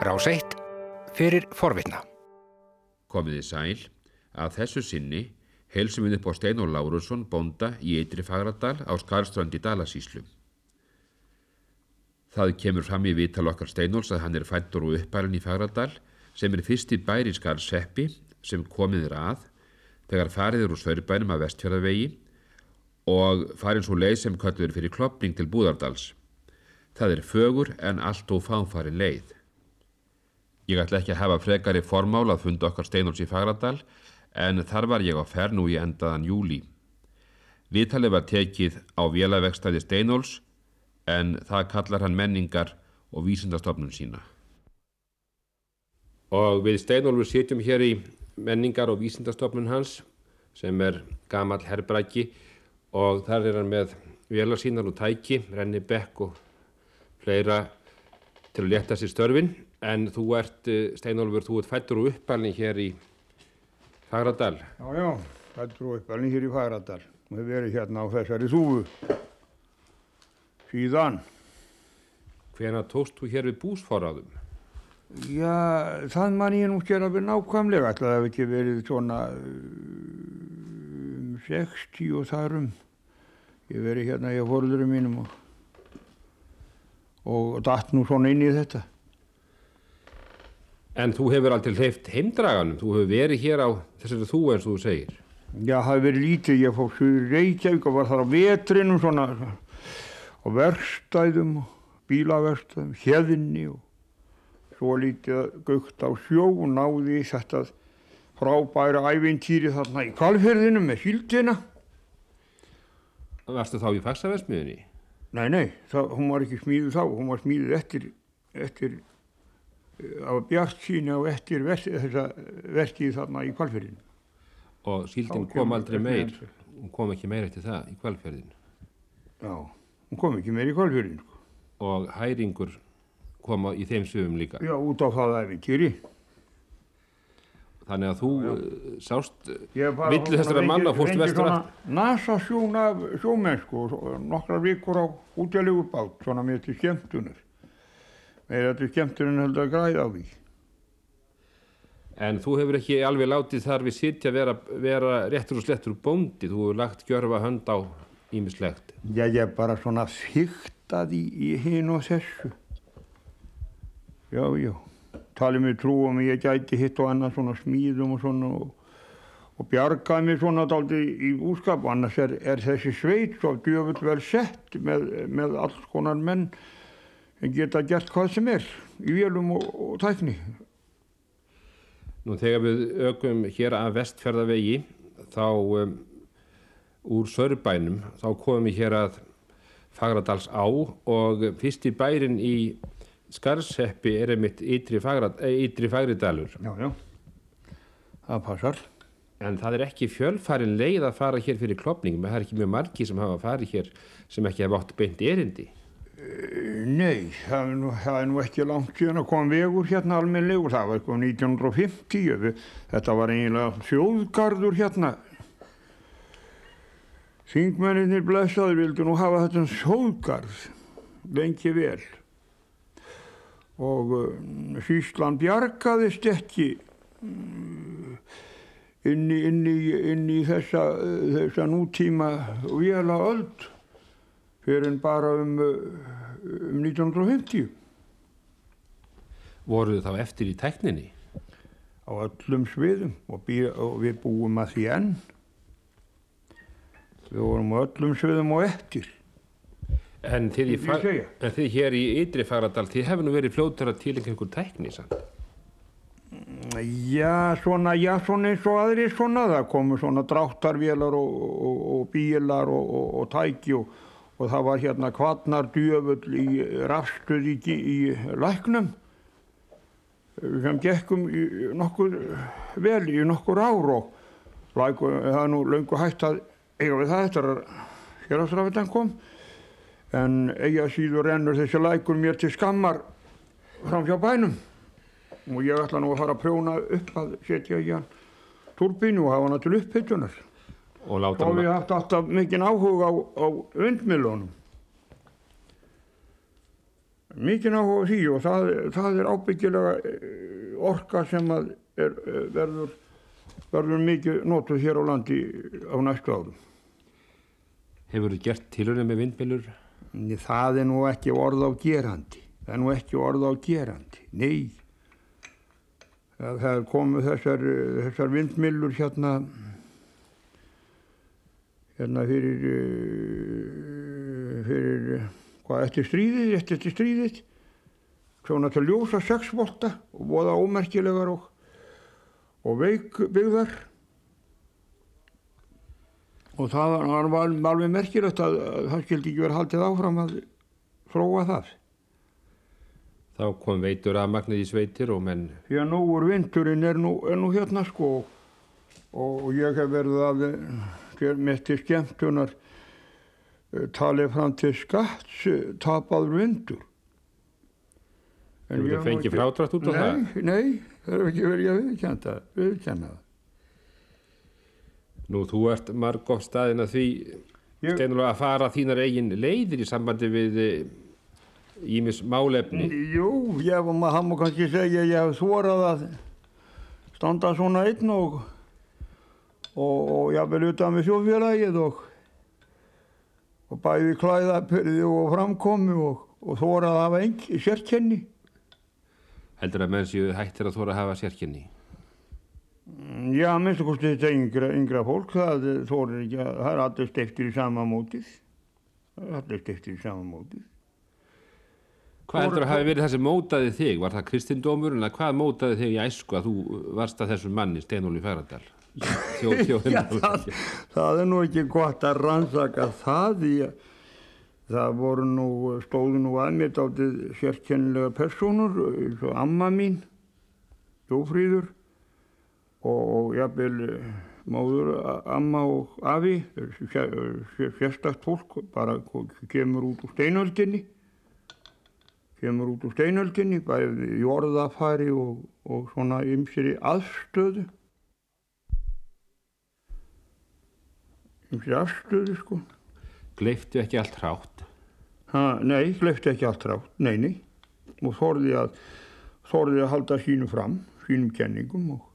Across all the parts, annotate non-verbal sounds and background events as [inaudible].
Rás 1 fyrir forvitna. Komiði sæl að þessu sinni helsum við upp á Steinar Lárusson bónda í Eitri Fagradal á Skarstrandi Dalasíslu. Það kemur fram í viðtal okkar Steinóls að hann er fættur og uppalinn í Fagradal sem er fyrsti bæri Skarseppi sem komið er að þegar fariður úr Svörbænum að vestfjörðavegi og farin svo leið sem kallur fyrir klopning til Búðardals. Það er fögur en allt og fáfarin leið. Ég ætla ekki að hafa frekari formál að funda okkar Steinóls í Fagradal en þar var ég á fer nú í endaðan júli. Viðtalið var tekið á vélavegstæði Steinóls en það kallar hann menningar og vísindastofnun sína. Og við Steinólfur sitjum hér í menningar og vísindastofnun hans sem er gamal herbræki og þar er hann með vélarsínar og tæki, renni bekk og fleira til að leta sér störfin en þú ert, eh, Steinólfur, þú ert fættur og uppalni hér í Fagradal. Já, já, fættur og uppalni hér í Fagradal hefur verið hérna á þessari þúfu síðan. Hvena tókst þú hér við búsforraðum? Já, það man ég nú ekki að vera nákvæmlega, alltaf það hefði ekki verið svona um 60 og þarum. Ég verið hérna í fórðurum mínum og, og datt nú svona inn í þetta. En þú hefur aldrei hleyft heimdraganum, þú hefur verið hér á þessari þú eins og þú segir. Já, það hefur verið lítið, ég fór í Reykjavík og var þar á vetrinum svona á verkstæðum og bílaverkstæðum, hérðinni og svo lítið gugt á sjó og náði þetta frábæra ævintýri þarna í kalferðinu með síldina. Varstu þá í fagsafelsmiðinni? Nei, nei, það, hún var ekki smíðuð þá, hún var smíðuð eftir, eftir á bjart síni og eftir verkið þarna í kalferðinu. Og síldin kom aldrei meir, hún kom ekki meir eftir það í kvalferðinu? Já, hún kom ekki meir í kalferðinu. Og hæringur koma í þeim sögum líka? Já, út á það æfintýri. Þannig að þú já. sást villu þessara manna fórst vestur aftur? Nasa sjóna sjómennsku og nokkra vikur á útjálegu bát, svona með til skemmtunar. Með þetta skemmtunar heldur að græða á því. En þú hefur ekki alveg látið þar við sitja vera, vera réttur og slettur bóndi, þú hefur lagt gjörfa hönd á ímislegt. Já, ég bara svona fyrtaði í, hinn og þessu. Já, já talið mér trú um ég gæti hitt og annað svona smíðum og svona og, og bjargaði mér svona daldi í úrskap og annars er, er þessi sveit svo djöfull vel sett með, með alls konar menn sem geta gert hvað sem er í vélum og, og tækni Nú þegar við ökum hér að vestferðavegi þá um, úr Sörbænum þá komum við hér að Fagradals á og fyrst í bærin í Skarseppi er einmitt ytri, ytri fagridalur. Já, já, það passar. En það er ekki fjölfarin leið að fara hér fyrir klopningum, það er ekki mjög margi sem hafa farið hér sem ekki hafa átt beint erindi. Uh, nei, það er, nú, það er nú ekki langt síðan að koma vegur hérna almenlegur, það var eitthvað 1950, þetta var eiginlega þjóðgarður hérna. Þingmenninir blessaður vildu nú hafa þetta þjóðgarð lengi vel og Sýsland bjargaðist ekki inn í, inn í, inn í þessa, þessa nútíma vila öll fyrir en bara um, um 1950. Voruð þá eftir í tekninni? Á öllum sviðum og, og við búum að því enn. Við vorum á öllum sviðum og eftir. En þið, en þið hér í Ytri Fagradal, þið hefur nú verið fljóttur að tilengja einhver tækni sann? Já, svona, já, svona eins og aðri svona, það komu svona dráttarvélar og, og, og bílar og, og tæki og það var hérna kvarnar djöfull í rafstuð í, læknum sem gekkum nokkur vel í nokkur ár og læku, það er nú löngu hægt að eiga við það eftir að hérastrafetan kom. En eiga síður rennur þessi lækur mér til skammar fram hjá bænum. Og ég ætla nú að fara að prjóna upp að setja í hann turbínu og hafa hana til upphyttunar og láta hann og við haft alltaf mikinn áhuga á, á undmilunum mikið áhuga á því og það, það er ábyggilega eh, orka sem að er, eh, verður, verður mikið notuð hér á landi á næstu árum. Hefur þú gert tilhörið með vindmilur? Nei, Það er nú ekki orð á gerandi. Það er nú ekki orð á gerandi. Nei. Það, það komu þessar, þessar vindmillur hérna, hérna fyrir, eh, fyrir, hvað, eftir stríðið, eftir, stríðið. Svona til ljósa sexvolta og voða ómerkilegar og, og veik byggðar. Og það var alveg merkilegt að, að það skildi ekki verið haldið áfram að þróa það. Þá kom veitur að magnið í sveitir og menn að nú úr vindurinn er nú, er nú hérna sko og, og ég hef verið að þér með til skemmtunar eh, talið fram til skatts eh, tapaður vindur. Þú hef nú fengið frádrátt út á það? Nei, það er ekki verið að viðkjönda, viðkjönda það. Nú, þú ert margótt staðin að því Ég- steinulega að fara þínar eigin leiðir í sambandi við ímis málefni. Jú, ég var maður, hann má kannski segja ég hef þvorað að standa svona einn og og, og vil utan við þjóðfélagið og og bæði klæðapyrði og framkomi og, og þvorað að hafa engi sérkenni. Heldur að menn séu hættir að þóra að hafa sérkynni. Mm, Já, minnst okkur þetta yngra, yngra fólk, það þorir ekki að, það er allir stektir í sama mótið. Það er allir stektir í sama mótið. Hvað heldur að hafi verið það sem mótaði þig? Var það kristindómur en hvað mótaði þig í æsku að þú varst að þessum manni Steinóli Færadal? Þjó, þjó, Já, það, það er nú ekki gott að rannsaka það því að það voru nú, stóðu nú að mér dátið sérkennilega personur eins og amma mín, Jófríður og, og jafnvel eh, móður, a- amma og afi, sérstakt fólk, bara kemur út úr steinöldinni, kemur út úr steinöldinni, bæði í orðafari og, og svona ymsir í aðstöðu. Ymsir afstöðu sko. Gleiftu ekki allt hrátt. Ha, nei, hleyfti ekki allt rátt, nei, nei. Og þorði að, þorði að halda sínu fram, sínum kenningum og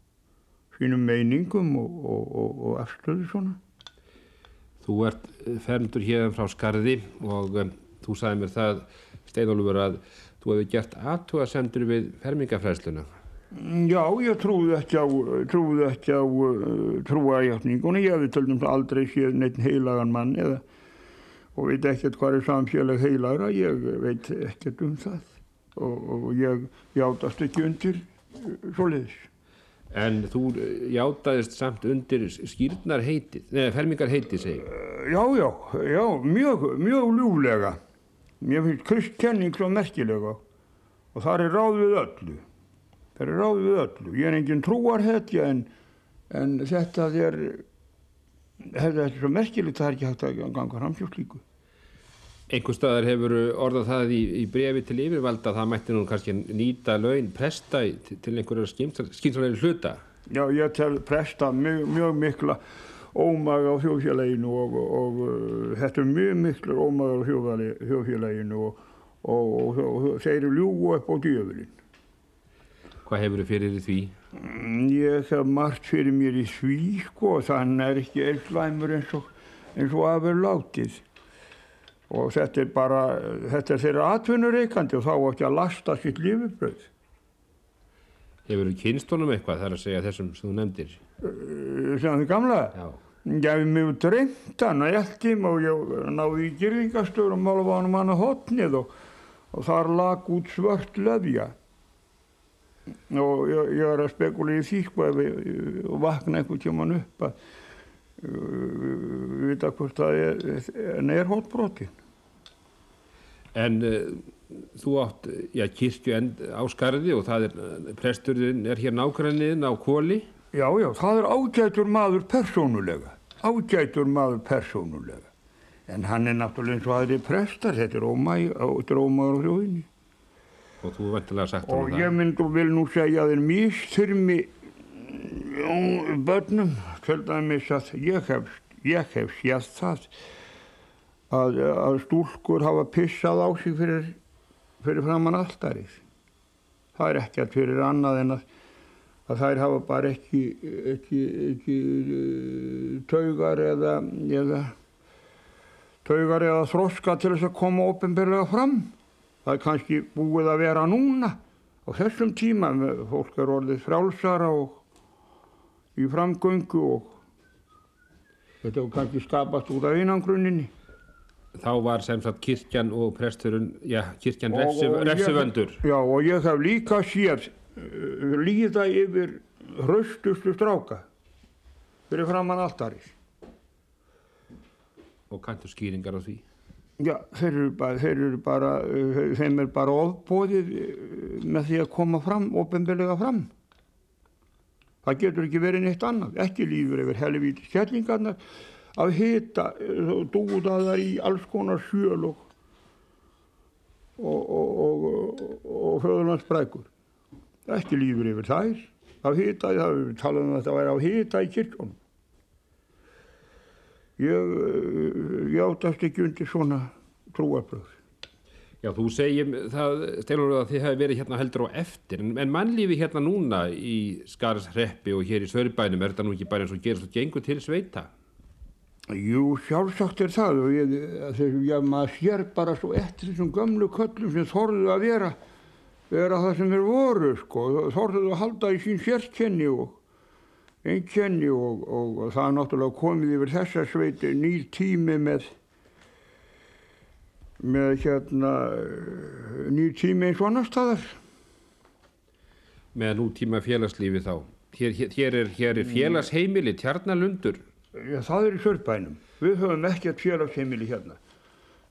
sínum meiningum og, og, og, og afstöðu svona. Þú ert ferndur hérðan frá Skarði og um, þú sagði mér það, Steinólfur, að þú hefði gert aðtúasemdur við fermingafræðsluna. Mm, Já, ég trúði ekki á, trúði ekki á uh, trúajátningunni. Ég hefði dæmis aldrei séð neitt heilagan mann eða og veit ekkert hvað er samfélag heilagra. Ég veit ekkert um það og, og ég játast ekki undir uh, svoleiðis. En þú eh, játaðist samt undir skýrnar heitið, neða fermingar heitið segi. ég. Já, já, já, mjög, mjög ljúflega. Mér finnst kristkenning svo merkilega og það er ráð við öllu. Það er ráð við öllu. Ég er engin trúarhetja en, en þetta er, þetta er svo merkilegt það er ekki hægt að ganga fram hjá slíku. Einhver staðar hefur orðað það í, í brefi til yfirvalda að það mætti nú kannski nýta laun presta til einhverjar skynsalegri hluta. Já, ég tel presta mjög, mjög mikla ómaga á þjóðfélaginu og, og, og þetta er mjög mikla ómaga á þjóðfélagi- þjóðfélaginu og, og, þeir eru ljúgu upp á djöfulinn. Hvað hefur þið fyrir því? Mm, Ég hef margt fyrir mér í því sko, þannig er ekki eilslæmur eins og, eins og að vera látið. Og þetta er bara, þetta er þeirra atvinnureikandi og þá á ekki að lasta sitt lífibröð. Hefur þið kynstónum eitthvað þar að segja þessum sem þú nefndir? Uh, Sem þið gamla, Já. ég hef mjög dreymt hann að eldim og ég náði í gyrðingastöður og mála var hann manna hotnið og, og þar lag út svört löfja. Og ég, ég er að spekula í því ég og vakna einhvern tíman upp að uh, vita hvort það er, en er hotbrotin. En uh, þú átt, já, kirkju á skarði og það er, presturinn er hér nákvæmniðin á kóli. Já, já, það er ágætur maður persónulega, ágætur maður persónulega. En hann er náttúrulega eins og aðri prestar, þetta er ómæ- þetta er ómaður á þjóðinni. Og þú vantilega sagt Og honum ég það. mynd og vil nú segja að þeir místyrmi börnum, til dæmis að ég hef, ég hef séð það að, að stúlkur hafa pissað á sig fyrir fyrir framann alltarið. Það er ekkert fyrir annað en að, að þær hafa bara ekki, ekki, ekki uh, taugar eða, eða taugar eða þroska til þess að koma ofinberlega fram. Það er kannski búið að vera núna á þessum tíma. Fólk er orðið frálsara og í framgöngu og þetta hefur kannski skapast út af einangruninni. Þá var sem sagt kirkjan og presturinn, já, kirkjan refsivöndur. Já, og ég hef líka séð uh, líða yfir hraustustu stráka fyrir framann alltarið. Og kanntu skýringar á því. Já, þeir eru bara, þeir eru bara uh, þeim er bara ofbóðið uh, með því að koma fram, ofinbeglega fram. Það getur ekki verið neitt annað, ekki lífur yfir helvíti skellingarnar að hita uh, dúðaðar í alls konar sjöl og og, og, og, og, og föðurlandsbrækur. Ekki lífur yfir þær, af hita, það við talaðum um að þetta væri af hita í kirkjónum. Ég, uh, ég átast ekki undir svona trúarbröð. Já, þú segjum það, Steinur, að þið hefði verið hérna heldur á eftir, en, en mannlífi hérna núna í Skarshreppi og hér í Sörbænum, er þetta nú ekki bara eins og gerist og gengur til sveita? Jú, sjálfsagt er það og ég, þegar ég, maður sér bara svo eftir þessum gömlu köllum sem þorðu að vera, vera það sem þeir voru, sko, þorðu að halda í sín sérkenni og einkenni og, og, og það er náttúrulega komið yfir þessa sveiti nýr tími með með hérna nýr tími eins og annar staðar. Með nútíma félagslífi þá. Hér, hér, hér, er, hér er félagsheimili, tjarnalundur. Já, það er í Sörbænum. Við höfum ekkert félagsheimili hérna.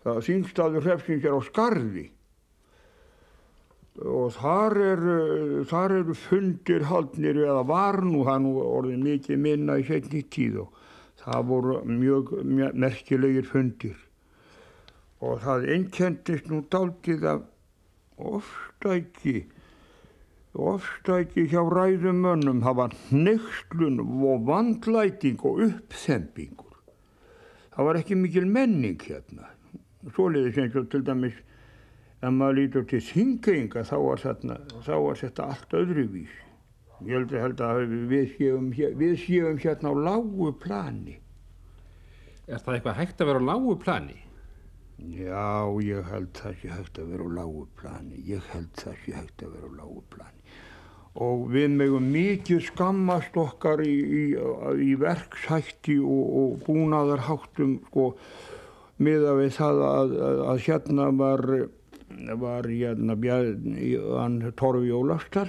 Það þingstaður hrefsins er á Skarði og þar eru, þar eru fundir haldnir eða var nú, það nú orðið mikið minna í setni tíð og það voru mjög mjög merkilegir fundir. Og það einkendist nú dálkið af ofstæki ofstæki hjá ræðumönnum. Var hneykslun og vandlæting og uppþembingur. Það var ekki mikil menning hérna. Svoleiðis eins og til dæmis ef maður lítur til þingenga þá var, þarna, þá var þetta allt öðruvís ég held að, held að við, séum, við séum hérna á lágu plani Er það eitthvað hægt að vera á lágu plani? Já, ég held það sé hægt að vera á lágu plani. Ég held það sé hægt að vera á lágu plani. Og við megum mikið skammast okkar í, í, í verkshætti og, og búnaðarháttum sko, miða við það að, að, að hérna var, var hérna hann Torfi Ólafsdal.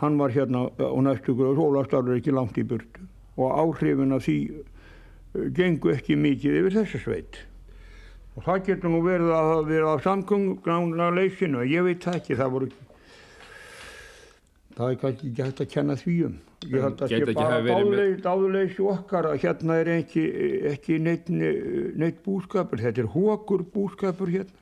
Hann var hérna á næstu gröð, Ólafsdal er ekki langt í burtu og áhrifin af því eh, gengu ekki mikið yfir þessa sveit. Og það getur nú verið að hafa verið á samgöngna leysinu, ég veit það ekki, það voru ekki, það er kannski ekki hægt að kenna því um. Ég held að sé ekki bara dáðleysi okkar að hérna er ekki, ekki neitt, neitt búskapur, þetta er hókur búskapur hérna.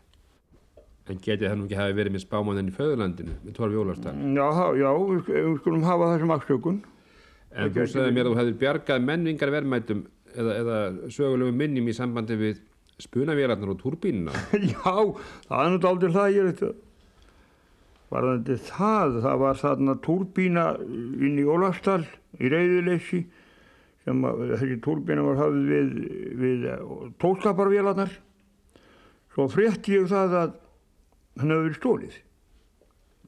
En getið það nú ekki hafi verið með spámaninn í föðurlandinu, með Torfi Ólafsdal. Já, já, við skulum hafa þessum afsökun. En þú sagði mér að þú hefðir bjargað menningar verðmætum eða, eða sögulegum minnum í sambandi við spunavélarnar og turbínuna. [laughs] Já, það er nú aldrei það ég veit það. Varðandi það, það var þarna túrbína inn í Ólafsdal í reyðileysi sem að, þessi túrbína var hafið við, við tólskaparvélarnar. Svo frétti ég það að hann hefði verið stólið.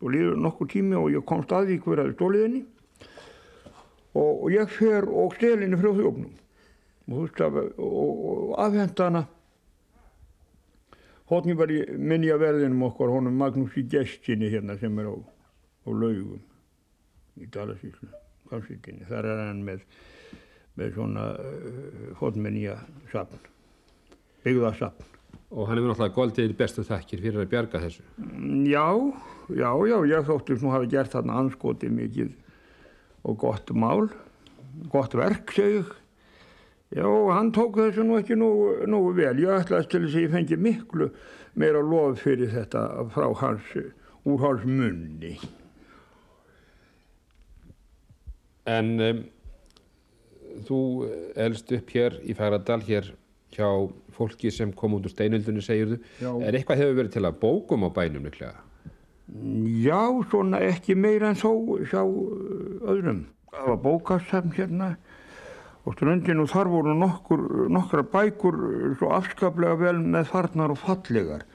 Og líður nokkur tími og ég komst að því hver hefði stólið henni. Og, og ég fer og stel henni frá þjófnum. Og, að- og, afhenda hana Hóttni var í minja verðinum okkar honum Magnús í gestinni hérna sem er á, á laugum í Dalasíslu. Þar er hann með, með svona uh, hóttminja sapn, byggðasapn. Og hann hefur náttúrulega goldið bestu þakkir fyrir að bjarga þessu. Já, já, já, ég þóttist nú hafi gert þarna anskoti mikið og gott mál, gott verk, segi ég. Já, hann tók þessu nú ekki nógu, nógu vel. Ég ætlaðist til þess að ég fengi miklu meira lof fyrir þetta frá hans, úr hans munni. En um, þú elst upp hér í Fagradal, hér hjá fólki sem kom út úr steinöldunni segirðu Já. er eitthvað hefur verið til að bókum á bænum líklega Já, svona ekki meira en þó hjá uh, öðrum. Það var bókasafn hérna og ströndinu þar voru nokkur, nokkra bækur uh, svo afskaplega vel með farnar og fallegar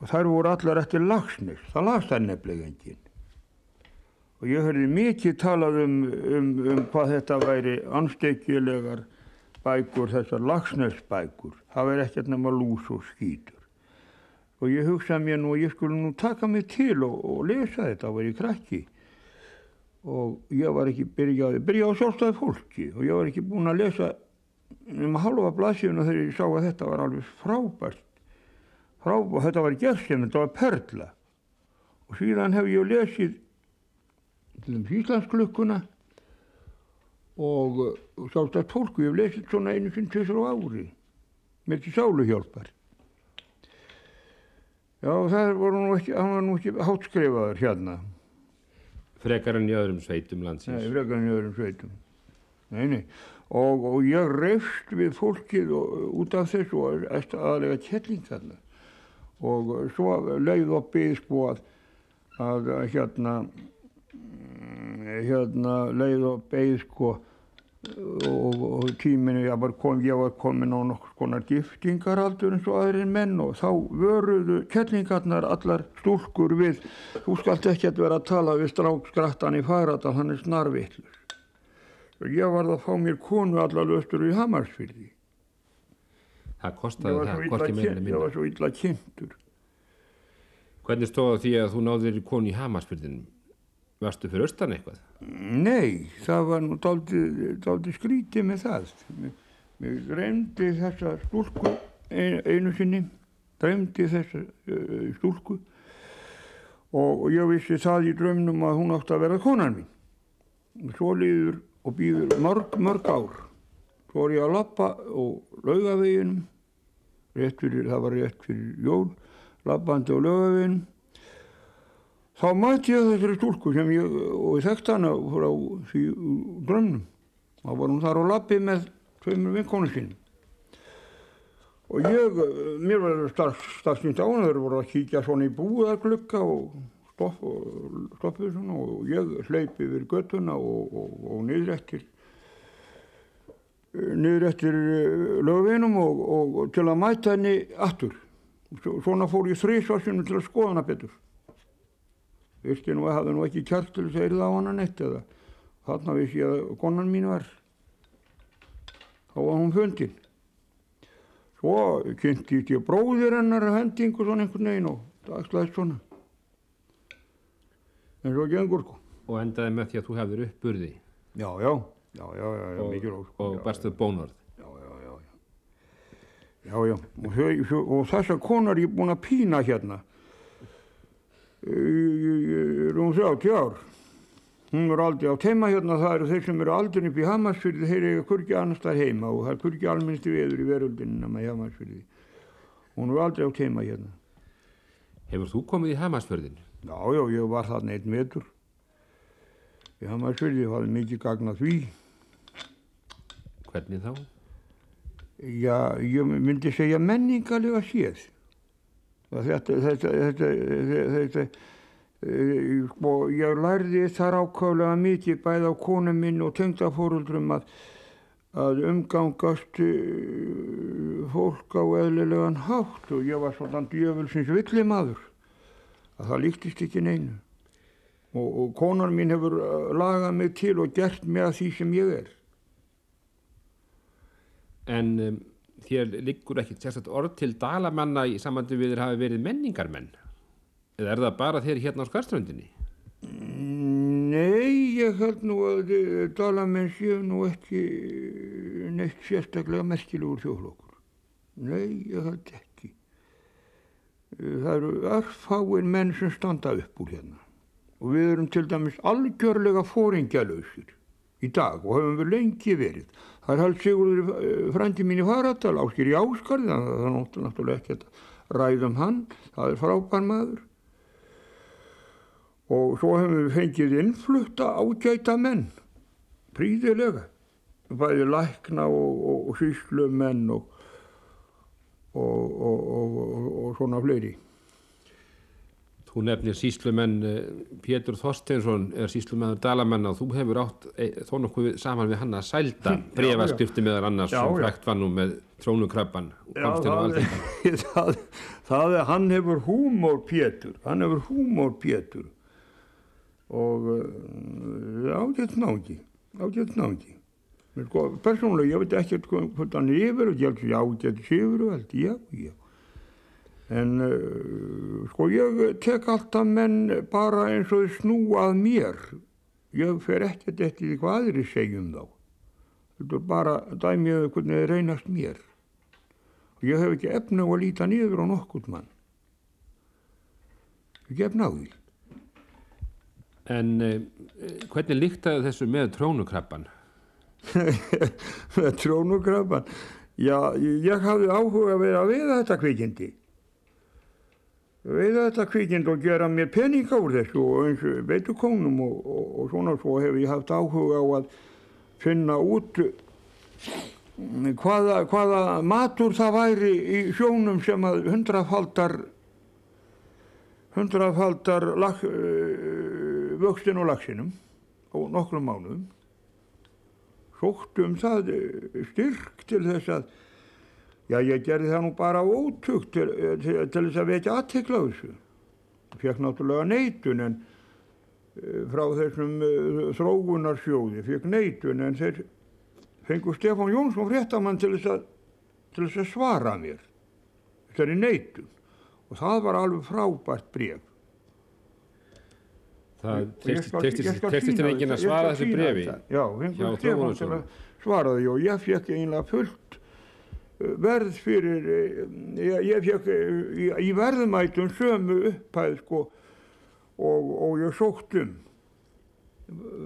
og þær voru allar eftir lagsnis. Það las það nefnilega enginn. Og ég hörði mikið talað um, um, um hvað þetta væri anstekjulegar bækur, þessar lagsnesbækur. Það væri ekkert nema lús og skítur. Og ég hugsaði mér nú að ég skulle nú taka mig til og, og lesa þetta, var ég krakki. Og ég var ekki byrjaði, byrjaði á sjálfstæði fólki og ég var ekki búinn að lesa um halva blaðsíðuna þegar ég sá að þetta var alveg frábært. Frábært, þetta var gerðsefn, þetta var perla. Og síðan hef ég lesið til um Íslandsklukkuna og uh, sjálfstæði fólku, ég hef lesið svona einu sinn tvisar á ári með til sáluhjálpar. Já, það var nú ekki, hann var nú ekki hátskrifaður hérna. frekar enn í öðrum sveitum Nei, landsins frekar en í öðrum sveitum. Nei, nei. Og, og ég reyfst við fólkið og, út af þessu og eftir aðlega kettling þarna. Og svo leið og byggð sko að, að hérna, mm, hérna leið og byggð sko og, og tíminu, ég var, kom, ég var komin á nokkur konar giftingaraldur eins og aðrir menn og þá vöruðu kettlingarnar allar stúlkur við, þú skalt ekki að vera að tala við strákskrattan í færatal, hann er snarvillur. Og ég varð að fá mér konu allar löstur í Hamarsfyrði. það var það, hvorki kyn- en ég var minna svo illa kynntur. hvernig stóð á því að þú náður konu í Hamarsbyrðinum varstu fyrir austan eitthvað Nei, það var nú dálítið skrítið með það. Mér, mér dreymdi þessa stúlku ein, einu sinni, dreymdi þessa uh, stúlku og, og ég vissi það í draumnum að hún átti að vera konan mín. Svo líður og býður mörg, mörg ár. Svo er ég að lappa og laugaveginum, það var rétt fyrir jól, lappandi á laugaveginum þá mætti ég þessari stúlku sem ég, og ég þekkti hana frá því drömmnum. Þá var hún þar á lappi með tveimur vinkonu sínum. Og ég, eh, mér var starfsnýtt á hana, þeir voru að kíkja svona í búðarglugga og, stopp, stoppuð svona og ég hleypi yfir göttuna og, og, og niður eftir niður eftir lögvinum og, og, til að mæta henni aftur. Svo- Svona fór ég þrísvarsunum til að skoða hana betur. Vissi nú að hafði nú ekki kjart til þess að yrða á hana neitt eða þarna vissi ég að konan mín var. Þá var hún fundin. Svo kynntist ég bróðir hennar hendingu svona einhvern veginn og dagslaðist svona. En svo gengur sko. og endaði með því að þú hefðir uppburði Já, já, já, já, já, og, rós. og barstuð bónorð Já, já, já, já. Já, já, og, og þessa konar ég búin að pína hérna. Rúm 30 ár. Hún er aldrei átt heima hérna, það eru þeir sem eru aldrei upp í Hamarsfyrði, þeir eru kurki annars þar heima og það er kurki alminnstu veður í veröldinu nema í Hamarsfyrði. Hún er aldrei átt heima hérna. Hefur þú komið í Hamarsfjörðin? Já, já, ég var þarna einn vetur. Í Hamarsfyrði, það er mikið gagna því. Hvernig þá? Já, ég myndi segja menningarlega séð. Þetta, þetta, þetta, þetta, ég lærði þar ákvæmlega mikið bæði á konu minn og tengdafóruldrum að, að umgangast eh, fólk á eðlilegan hátt og ég var svona djöfulsins villimaður að það líktist ekki neinu. Og, og konan mín hefur eh, lagað mig til og gert mig að því sem ég er. En um, þér liggur ekkit sérstætt orð til dalamanna í samandi við þér hafi verið menningarmenn? Eða er það bara þér hérna á skarströndinni? Nei, ég held nú að eh, dalamenn séu nú ekki neitt sérstaklega merkilegur þjóðlokkur. Nei, ég held ekki. Eh, Það eru örfáir menn sem standa upp úr hérna. Og við erum til dæmis algjörlega fóringjalösir í dag og höfum við lengi verið. Það er hald Sigurður eh, frændi mín í Faradal, Áskir í Áskarði, þannig að það er náttúrulega ekki að ræðum hann. Það er frábær maður. Og svo hefum við fengið innflutta ágæta menn, príðilega, bæði lækna og, og, og og, og, og, og svona fleiri. Þú nefnir síslumenn eh, Pétur Þorsteinsson er síslumenn Dalamenn og þú hefur átt e, þó nokkuð saman við hann að sælda [laughs] breyfaskrifti meðal annars Já, sem frækt var nú með trónukrabban [laughs] það, það, það er, hann hefur húmór Pétur, hann hefur húmór Pétur. Og ágætt nági, ágætt Sko, persónulega, ég veit ekki hvort hann yfir og ég held að ágætt sifur og allt, já, já. En uh, sko, ég tek alltaf menn bara eins og þeir snúa að mér. Ég fer ekkert eftir hvað aðri segjum þá. Þetta er bara dæmið hvernig þeir reynast mér. Og ég hef ekki efna á að líta niður á nokkurt mann. Ekki efna á því. En eh, hvernig líktaði þessu með trónukrabban? [laughs] Með trónukrabban. Já, ég, hafði áhuga að vera veiða þetta kvikindi. Veiða þetta kvikindi og gera mér pening á þessu og eins veitu konum og, og, og svona svo hef ég haft áhuga á að finna út mm, hvaða, hvaða matur það væri í sjónum sem að hundrafaldar hundrafaldar lag, uh, vöxtin og lagsinum á nokkrum mánuðum. Sóttu um það eh, styrk til þess að já, ég gerði það nú bara ótugt til, til, til þess að vekja aðtekla þessu. Fekk náttúrulega neitun en eh, frá þessum uh, þróunarsjóði, fekk neitun en þeir fengu Stefán Jónsson fréttamann til þess að, til þess að svara mér þessari neitun og það var alveg frábært bref. Það tekstist enginn þetta, að svara þessu brefi? þetta. Já, einhver Stefán til að svara því og ég fekk einlega fullt verð fyrir, uh, ég, ég fekk uh, í, verðmætum sömu upphæð sko og, og ég sótt um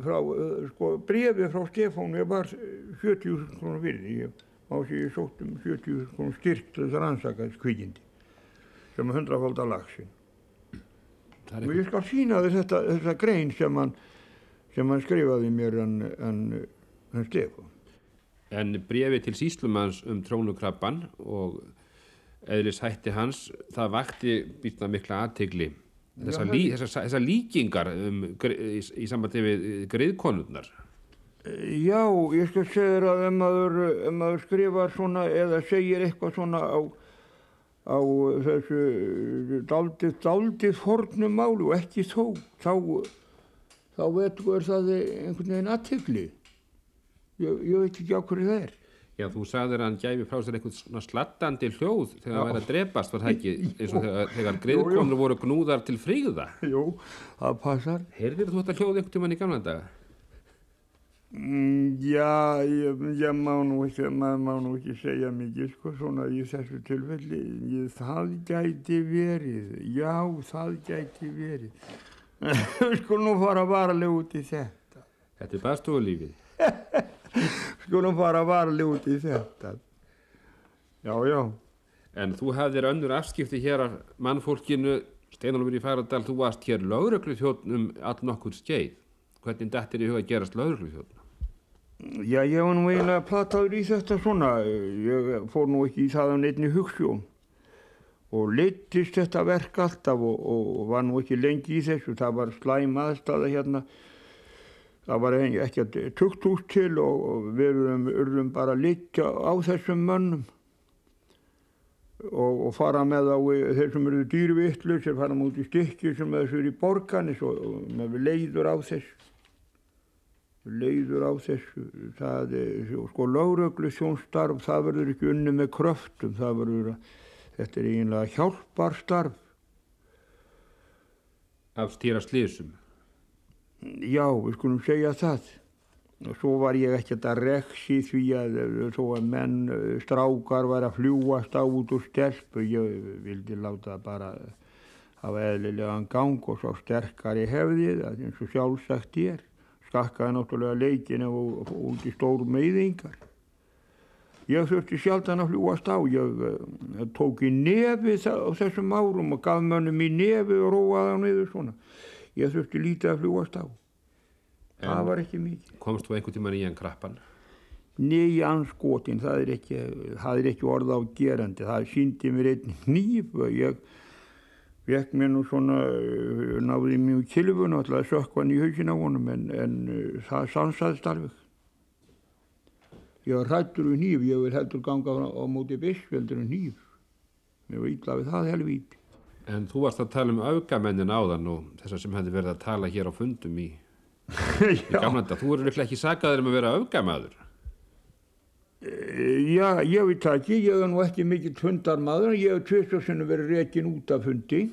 frá, uh, sko, brefi frá Stefán ég var 70.000 krónur virði, ég má sé ég sótt um 70.000 krónur styrk til þess að rannsaka kvikindi sem er hundrafaldar lagsin. Og ég skal sína þetta, þetta grein sem hann, sem hann skrifaði mér en, en, en Stefán. En brefi til síslumanns um trónukrabban og eðlis hætti hans, það vakti býtna mikla aðtegli. Þessar, lí, þessar, þessar líkingar um, í, í sambandi við griðkonurnar. Já, ég skal segja þér að ef maður, ef maður skrifar svona eða segir eitthvað svona á, á þessu daldið, daldið fornum máli og ekki þó, þá, þá veitur það einhvern veginn aðtegli. Ég, ég veit ekki á hverju það er. Já, þú sagðir að hann gæfi frá sér eitthvað slattandi hljóð þegar það væri að drepast, var það ekki eins og þegar, þegar griðkonur voru gnúðar til fríða. Jú, það passar. Heyrðir þú þetta hljóð einhvern tímann í gamla daga? Mm, Já, ég, ég má nú ekki, maður má nú ekki segja mikið sko svona í þessu tilfelli, ég, það gæti verið, já, það gæti verið. [laughs] Skulum nú fara varlega út í þetta, Þetta er baðstofulífið. [laughs] skulum fara út í þetta. Já, já, En þú hafðir önnur afskipti hér af mannfólkinu, Steinalfur í Færadal, þú varst hér lögreglu um all nokkur skeið. Hvernig dættir í huga að gerast lögreglu já, ég var nú eiginlega plataður í þetta svona, ég fór nú ekki í það af neittni hugssjón og leittist þetta verk alltaf og, og var nú ekki lengi í þessu, það var slæm aðstæða hérna það var ekki að tugt hús til og, við urðum, bara að liggja á þessum mönnum og, og fara með á þeir sem eru dýrvittlu sem fara múti í stykki sem þessu eru í borganis og, og með leiður á þessu leiður á þessu það er sko lögröglu sjónstarf það verður ekki unni með kröftum það verður að þetta er eiginlega hjálparstarf af stýra slísum. Já, við skulum segja það. Og svo var ég ekkert að reksi því að eh, að menn, eh, strákar var að fljúast á út úr stelpu. Ég vildi láta bara hafa eðlilegan gang og svo sterkari hefðið, að eins og sjálfsagt ég er. Skakkaði náttúrulega leikinu og, og út í stór meiðingar. Ég þurfti sjaldan að fljúast á. Ég uh, tók í nefi á þessum árum og gaf mönnum í nefi og róaði á niður svona. Ég þurfti lítið að fljúast á. Það En var ekki mikið. komst þú einhvern tímann í hann krappan? Nei, anskotin, það er ekki, það ekki orða á gerandi. Það síndi mér einn nýf og ég vekk mér nú svona, uh, náði mjög kilfun og sökka hann í hausin á honum en, en uh, það sansaðist alveg. Ég var hrættur við nýf, ég vil heldur ganga á, móti bissveldur en nýf. Mér var ítla við það helvíti. En þú varst að tala um augamennin áðan og þessar sem hefði verið að tala hér á fundum í, [laughs] í gamlanda. Þú eru ekki sagaður um að vera augamaður. Já, ég veit það ekki, ég hef nú ekki mikill hundarmadur, ég hef tvistarsunni verið rekin út af hundi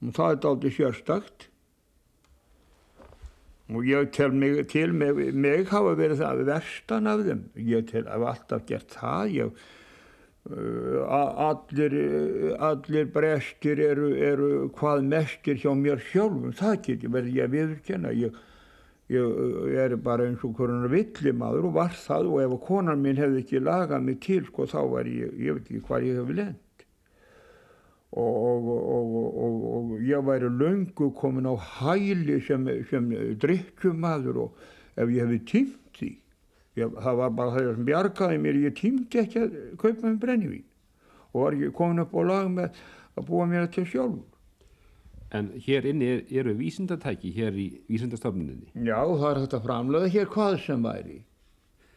og það er aldrei sérstakt. Og ég tel mig, til mig, mig hafa verið það verstan af þeim, ég tel að alltaf gert það, ég, uh, allir, allir brestir eru, eru hvað mestir hjá mér sjálfum, það getur verið ég viðurkenna, ég ég er bara eins og hvernig villimaður og var það og ef konan mín hefði ekki lagað mig til sko þá var ég, ég veit ekki hvað ég hef lend og, og, og, og ég væri löngu komin á hæli sem, sem drikkjumadur og ef ég hefði tímt því ég, það var bara það sem bjargaði mér ég tímti ekki að kaupa með brennivín og var ekki komin upp á lag með að búa mér til sjálfur En hér inni er, eru vísindatæki hér í vísindastofnuninni. Já, það er að framlega hér hvað sem væri.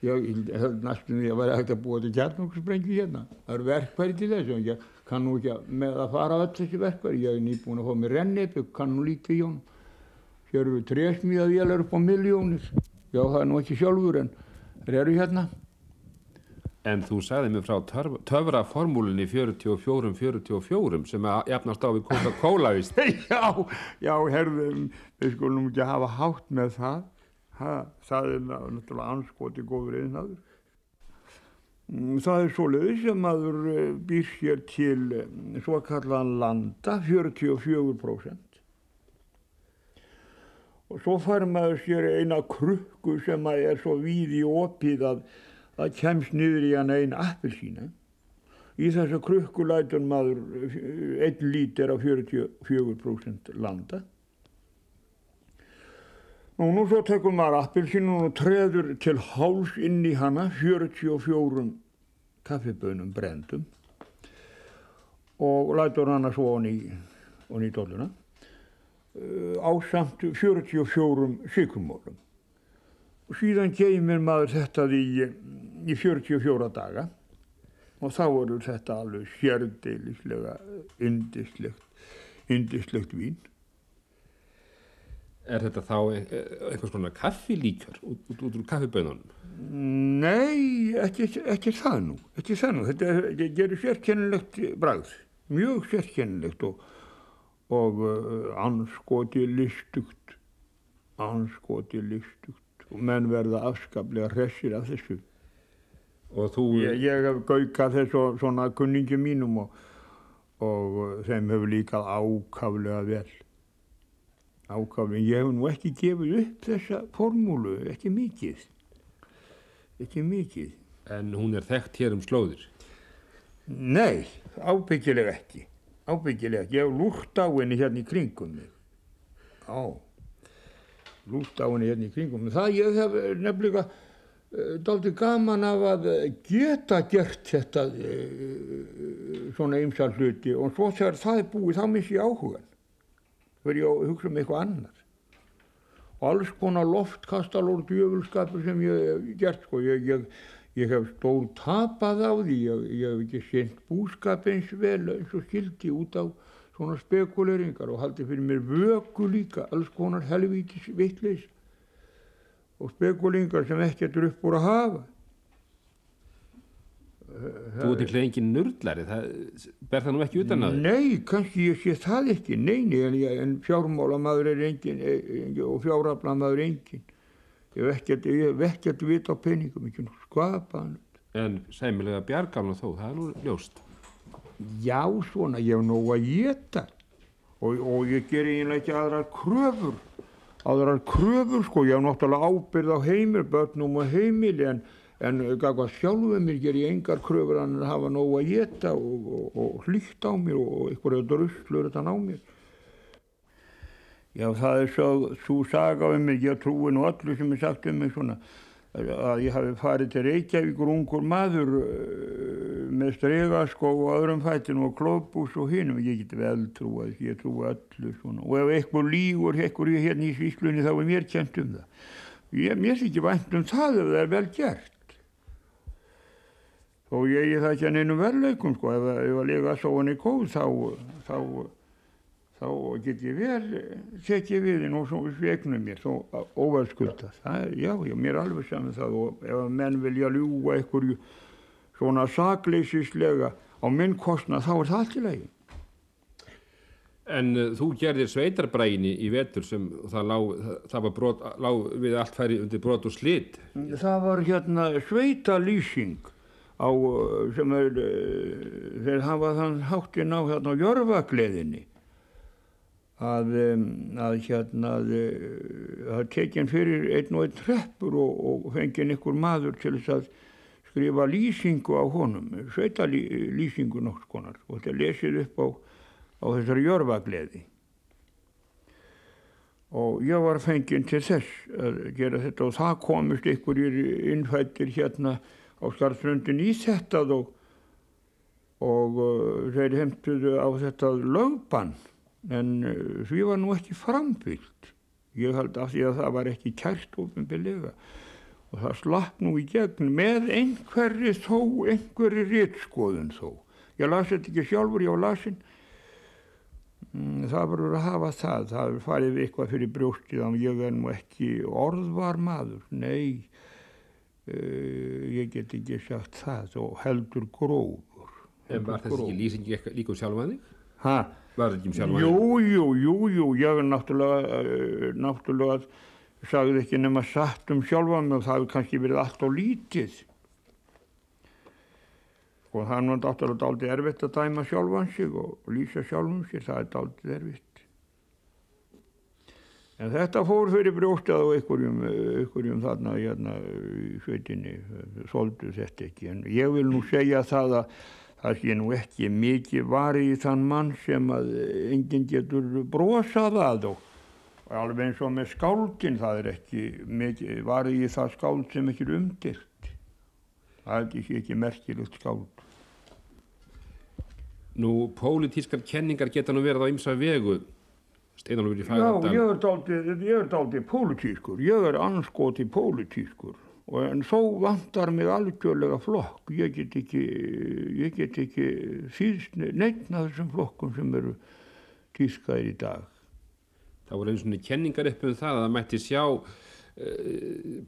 Ég held næstum því að væri hægt að búa til kjarnokksprengju hérna. Það eru verkværi til þessu og ég kann nú ekki með að fara á öll þessi verkværi. Ég er nýbúin að fá mér rennip, ég kann nú lítið í hún. Hér eru trésmíða vélar upp á miljónir. Já, það er nú ekki sjálfur en eru hérna. En þú sagði mér frá töfraformúlinni 44-44 sem að jafnast á við Coca-Cola, [laughs] já, já, herðum, við skulum ekki hafa hátt með það. Ha, það er náttúrulega anskoti góður einnaður. Mm, það er svoleiði sem maður eh, býr hér til eh, svo kallan landa, 44%. Og svo fær maður sér eina krukku sem er svo víð í opið að það kemst niður í hann einn appelsína. Í þessu krukku lætur maður eh, einn lítir á 44% landa. Nú, nú svo tekur maður appelsínu og treður til háls inn í hana 44 kaffibönum brendum og lætur hana svo onni í dolluna á samt 44 sykumólum og síðan geymir maður þetta í, í 44 daga og þá eru þetta alveg sérdeilislega indislegt, indislegt vín. Er þetta þá e, eitthvað svona kaffilíkar út, út, út úr kaffibönunum? Nei, ekki, ekki það nú, ekki það nú. Þetta gerir sérkennilegt bræð, mjög sérkennilegt og, og uh, anskoti listugt, anskoti listugt og menn verða afskaplega hressir af þessu. Þú... Ég, ég hef gaukað þessu svona kunningi mínum og, og þeim hefur líkað ákaflega vel. Ákaflega, ég hef nú ekki gefið upp þessa formúlu, ekki mikið. Ekki mikið. En hún er þekkt hér um slóðir? Nei, ábyggilega ekki. Ábyggilega ekki. Ég lúrt á henni hérna í kringum mig. Á lúst á henni hérna í kringum. Það ég hef nefnilega uh, daldi gaman af að geta gert þetta svona ymsar hluti og svo þegar það er búið þá missi ég áhugan. Verður ég að hugsa um eitthvað annar. Og alls konar loftkastal og djöfulskapur sem ég hef gert sko. Ég, ég, ég hef stór tapað á því. Ég, ég hef ekki sendt búskap eins vel eins og skildi út á svona spekuleringar og haldi fyrir mér vöku líka, alls konar helvítis vittleis og spekuleringar sem ekkert eru upp úr að hafa. Þú ert ekki engin nördlari, það ber það nú ekki utan að þig? Nei, kannski ég sé það ekki, neini, en, en fjármálamadur er engin, engin og fjáraflamadur er engin. Ég hef ekkert, vita á peningum, ekki nú skapaðan. En sæmilega bjargamla þó, það er nú ljóst. Já svona ég hef nógu að geta og, og ég ger eiginlega ekki aðrar kröfur aðrar kröfur sko. Ég hef náttúrulega ábyrð á heimil börnum og heimili en, en sjálfuð mér ger ég engar kröfur en að hafa nógu að geta og, og, og hlýtt á mér og einhverja druslur þetta ná mér. Já, það er svo, svo saga um mig, ég trúi nú öllu sem er sagt um mig svona, að ég hafi farið til Reykjavíkur ungur maður uh, með stregaskó og öðrum fættinu og klópús og hinnum, ég get vel trúið, ég trúi öllu svona, og ef eitthvað lígur, eitthvað ég hérna í svíslunni þá er mér kjent um það. Ég, mér sé ekki vænt um það ef það er vel gert. Og ég er það ekki að nefnum verleikum, sko, ef, ef að lega svo hann í kóð þá, þá, þá get ég vel tekið við þinn og svo sveknum mér svo óverskulda. Það, já, já, mér er alveg saman það og ef að menn vilja ljúa einhverju svona sakleysislega á minn kostna þá er það allt í lagi. En uh, þú gerðir sveitarbræginni í vetur sem það lá, það, það var brot, lá við allt færi undir brot og slitt. Það var hérna sveitalýsing á, sem er, þeir hafa þann háttinn á hérna á jörfagleðinni að, að hérna að tekinn fyrir einn og einn treppur og, og fengið einhver maður til þess að skrifa lýsingu á honum, sveitalýsingu nokks konar og þetta lesið upp á á þessari jörfagleði. Og ég var fenginn til þess að gera þetta og það komist einhverjir innfættir hérna á skarðsröndin í þetta og, og uh, þeir heimtuðu á þetta lögbann en uh, því var nú ekki framfyllt ég held af því að það var ekki kært ofinbillega og það slapp nú í gegn með einhverri þó, einhverri réttskoðun þó. Ég las þetta ekki sjálfur, ég var lasin Mm, það verður að hafa það. Það farið eitthvað fyrir brjóstið þannig að ég er nú ekki orðvar maður. Nei uh, ég get ekki sagt það. Og heldur grófur. En var þessi ekki lýsingi líka um sjálfan þig? Hæ? Var þetta ekki um sjálfan? Jú, jú, jú, jú, ég er náttúrulega uh, náttúrulega sagði ekki nema satt um sjálfan mig og það hefur kannski verið allt á lítið og það er náttúrulega aldrei erfitt að dæma sjálfan sig og lýsa sjálfum sig, það er aldrei erfitt. En þetta fór fyrir brjóstað og einhverjum, einhverjum þarna hérna í sveitinni, soldu þetta ekki. En ég vil nú segja það að það sé nú ekki mikið varið í þann mann sem að enginn getur brosað að og alveg eins og með skáldin það er ekki mikið varið í það skáld sem ekki er umdilt. Það er ekki, merkilegt skáld. Nú, pólitískar kenningar geta nú verið á ymsa vegu, Steinalfur í Fagardal. Já, ég er daldið, er pólitískur, ég er anskoti pólitískur en þó vantar mig algjörlega flokk, ég get ekki, ég get ekki síðst neittna þessum flokkum sem eru tískaðir í dag. Það voru eins og kenningar upp um það að það mætti sjá uh,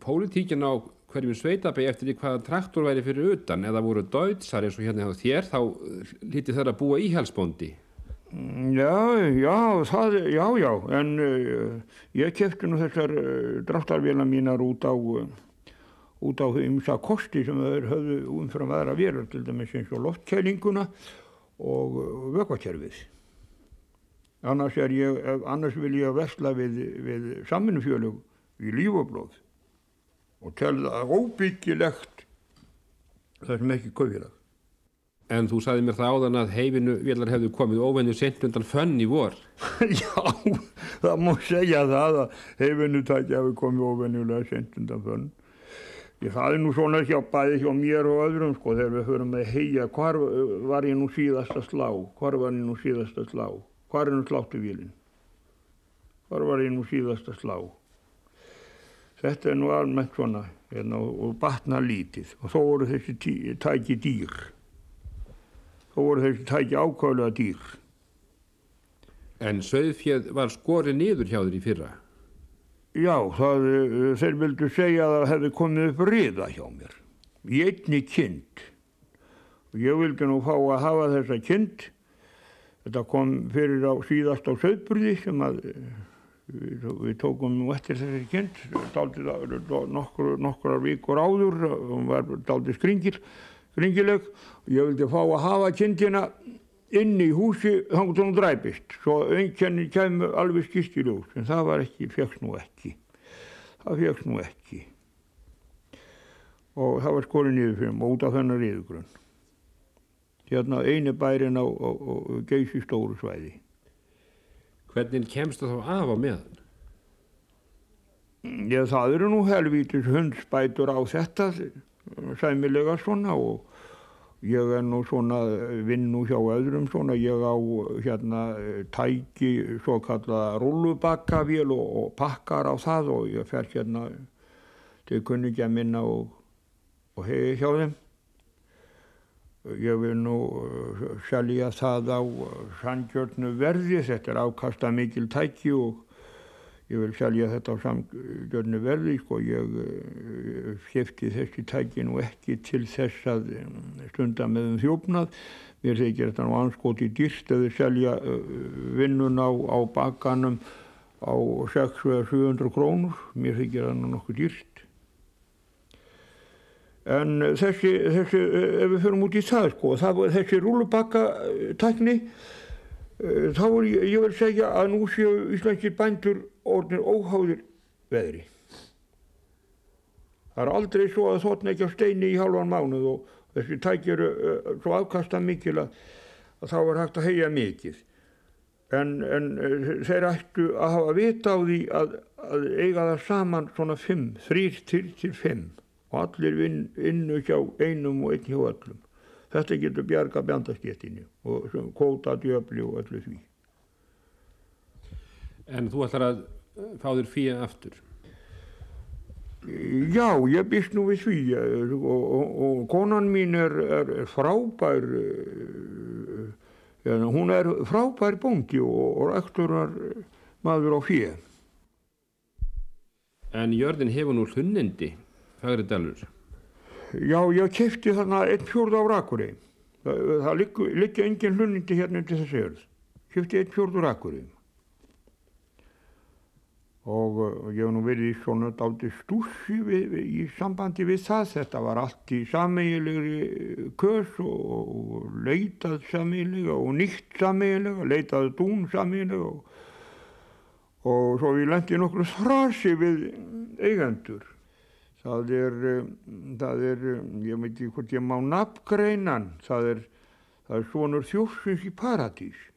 pólitíkin á hverjum sveitabæg eftir því hvaða traktor væri fyrir utan. Eða voru deutsar eins og hérna á þér þá lítið þeirra að búa íhalsbóndi Já, já, það, já, já. En uh, ég kefti nú þessar uh, dráttarvélina mínar út á út á ymsa kosti sem þeir höfðu umfram aðra verður til dæmis eins og loftkælinguna og vökvakerfið annars annars vil ég versla við, við samminnufjölug í lífoblóð og telða óbyggilegt það sem ekki kauðilag. En þú sagði mér það áðan að heifinu vélar hefðu komið óvennu sent undan fönn í vor. [laughs] Já, það má segja það að heifinu tækja hefur komið óvennulega sent undan fönn. Ég það er nú svona hjá bæði hjá mér og öðrum sko þegar við höfum að heia hvar var ég nú síðasta slá, hvar var ég nú síðasta slá, hvar er nú sláttuvílinn, hvar var ég nú síðasta slá? Þetta er nú almennt svona hérna, og batna lítið. Og þó voru þessi tí, tæki dýr. Þó voru þessi tæki ákvæmlega dýr. En söðfjöð var skorið niður hjá þér í fyrra? Já, það, eh, þeir vildu segja að það hefði komið upp riða hjá mér í einni og ég vildi nú fá að hafa þessa kind. Þetta kom fyrir á síðast á söðburði sem að Við, við tókum nú eftir þessi kynnt nokkur, nokkur vikur áður hún var skringil skringileg. Ég vildi fá að hafa kynntina inn í húsi þannig að hún dræpist. Svo einkenni kemur alveg skýrt í ljós en það var ekki, fegst nú ekki. Það fegst nú ekki. Og það var skorið niður fyrir mig út af þennar riðugrunn. Hérna eini bærin á, á, á geysi stóru svæði. Hvernig kemstu þá af á meðan? Ég, það eru nú helvítis hundsbætur á þetta sæmilega svona og ég er nú svona vinn nú hjá öðrum svona ég á hérna tæki svo kallaða rullubakkavél og, og pakkar á það og ég fer hérna til kunningja minna og, og hegi hjá þeim. Ég vil nú uh, selja það á sandgjörnu verði þetta er ákasta mikil tæki og ég vil selja þetta á samgjörnu verði sko ég uh, skipti þessi tæki nú ekki til þess að um, stunda með um þjófnað. Mér þykir þetta nú anskoti dýrst að þau selja uh, vinnun á, á bakanum á 600-700 krónur. Mér þykir það nú nokkuð dýrst en þessi, þessi ef við förum út í það sko það, þessi rúlubakkatakni þá er ég, ég vil segja að nú séu íslenskir bændur orðinir óháðir veðri það er aldrei svo að þóttna ekki á steini í halvan mánuð og þessi tækir uh, svo afkasta mikil að, að þá er hægt að heia mikið en, en þeir ættu að hafa vita á því að, að eiga það saman svona fimm, þrýr til til fimm og allir vinn, vinnu hjá einum og einn hjá öllum. Þetta getur bjarga bjandasketinu og kóta djöfli og öllu því. En þú ætlar að fá þér fíja aftur? Já, ég býst nú við því og, og, og konan mín er, er frábær, ja, hún er frábær bóndi og, og rektorar maður á fíja. En jörðin hefur nú hlunnindi, fagri dalur. Já, ég kefti þarna einn fjórð á Rakuri. Það, það liggja engin hlunnindi hérna undir þessu jörð. Kefti einn fjórð á Rakuri og ég hef nú verið svona við, við, í sambandi við það. Þetta var allt í sameigilegri kös og, og leitað sameigilega og nýtt sameigilega leitað dún sameigilega og, og svo við lendi nokkru þrasi við eigendur. Það er það er, ég veit ekki hvort ég má nafngreinan það er, það er svonur þjófsins í paradís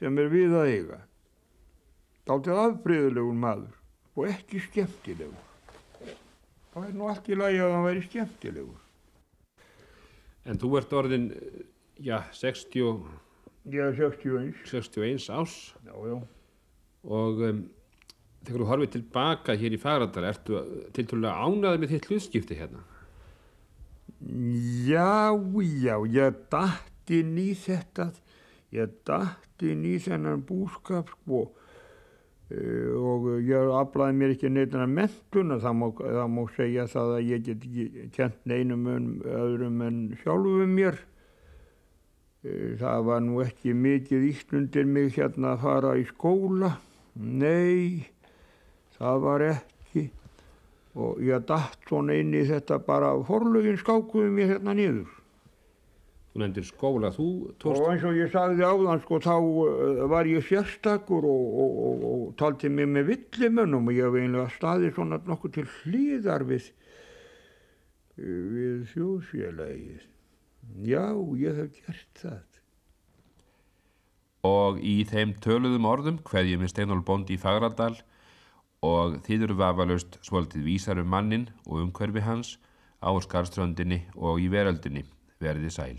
sem er við að eiga Dálítið afbreyðulegur maður og ekki skemmtilegur. Það er nú allt í lagi að hann væri skemmtilegur. En þú ert orðin, já, 60, Ég er 61. 61 ás Já, já. og um, þegar þú horfið tilbaka hér í Fagradal, ertu tilturlega ánaði með þitt hlutskipti hérna? Já, já, ég dætt inn í þetta, ég dætt inn í þennan búskap sko og ég aflaði mér ekki neittana mentun það má, það má segja það að ég get ekki kent neinum öðrum en sjálfum mér. Það var nú ekki mikið ítt undir mig hérna að fara í skóla. Nei það var ekki. Og ég dætt svona inn í þetta bara forlögin skákuði mér hérna niður Þú nefndir skóla, þú tókst... Og eins og ég sagði áðan, sko, þá uh, var ég sérstakur og, og, og, og taldi mig með villimönnum og ég hef einlega staðið svona nokkuð til hlýðar við, við þjóðfélagið. Já, ég hef gert það. Og í þeim töluðum orðum hverjum við Steinól Bóndi í Fagradal og þýður vafalaust svolítið vísar um mannin og umhverfi hans á skarströndinni og í veröldinni verði sæl.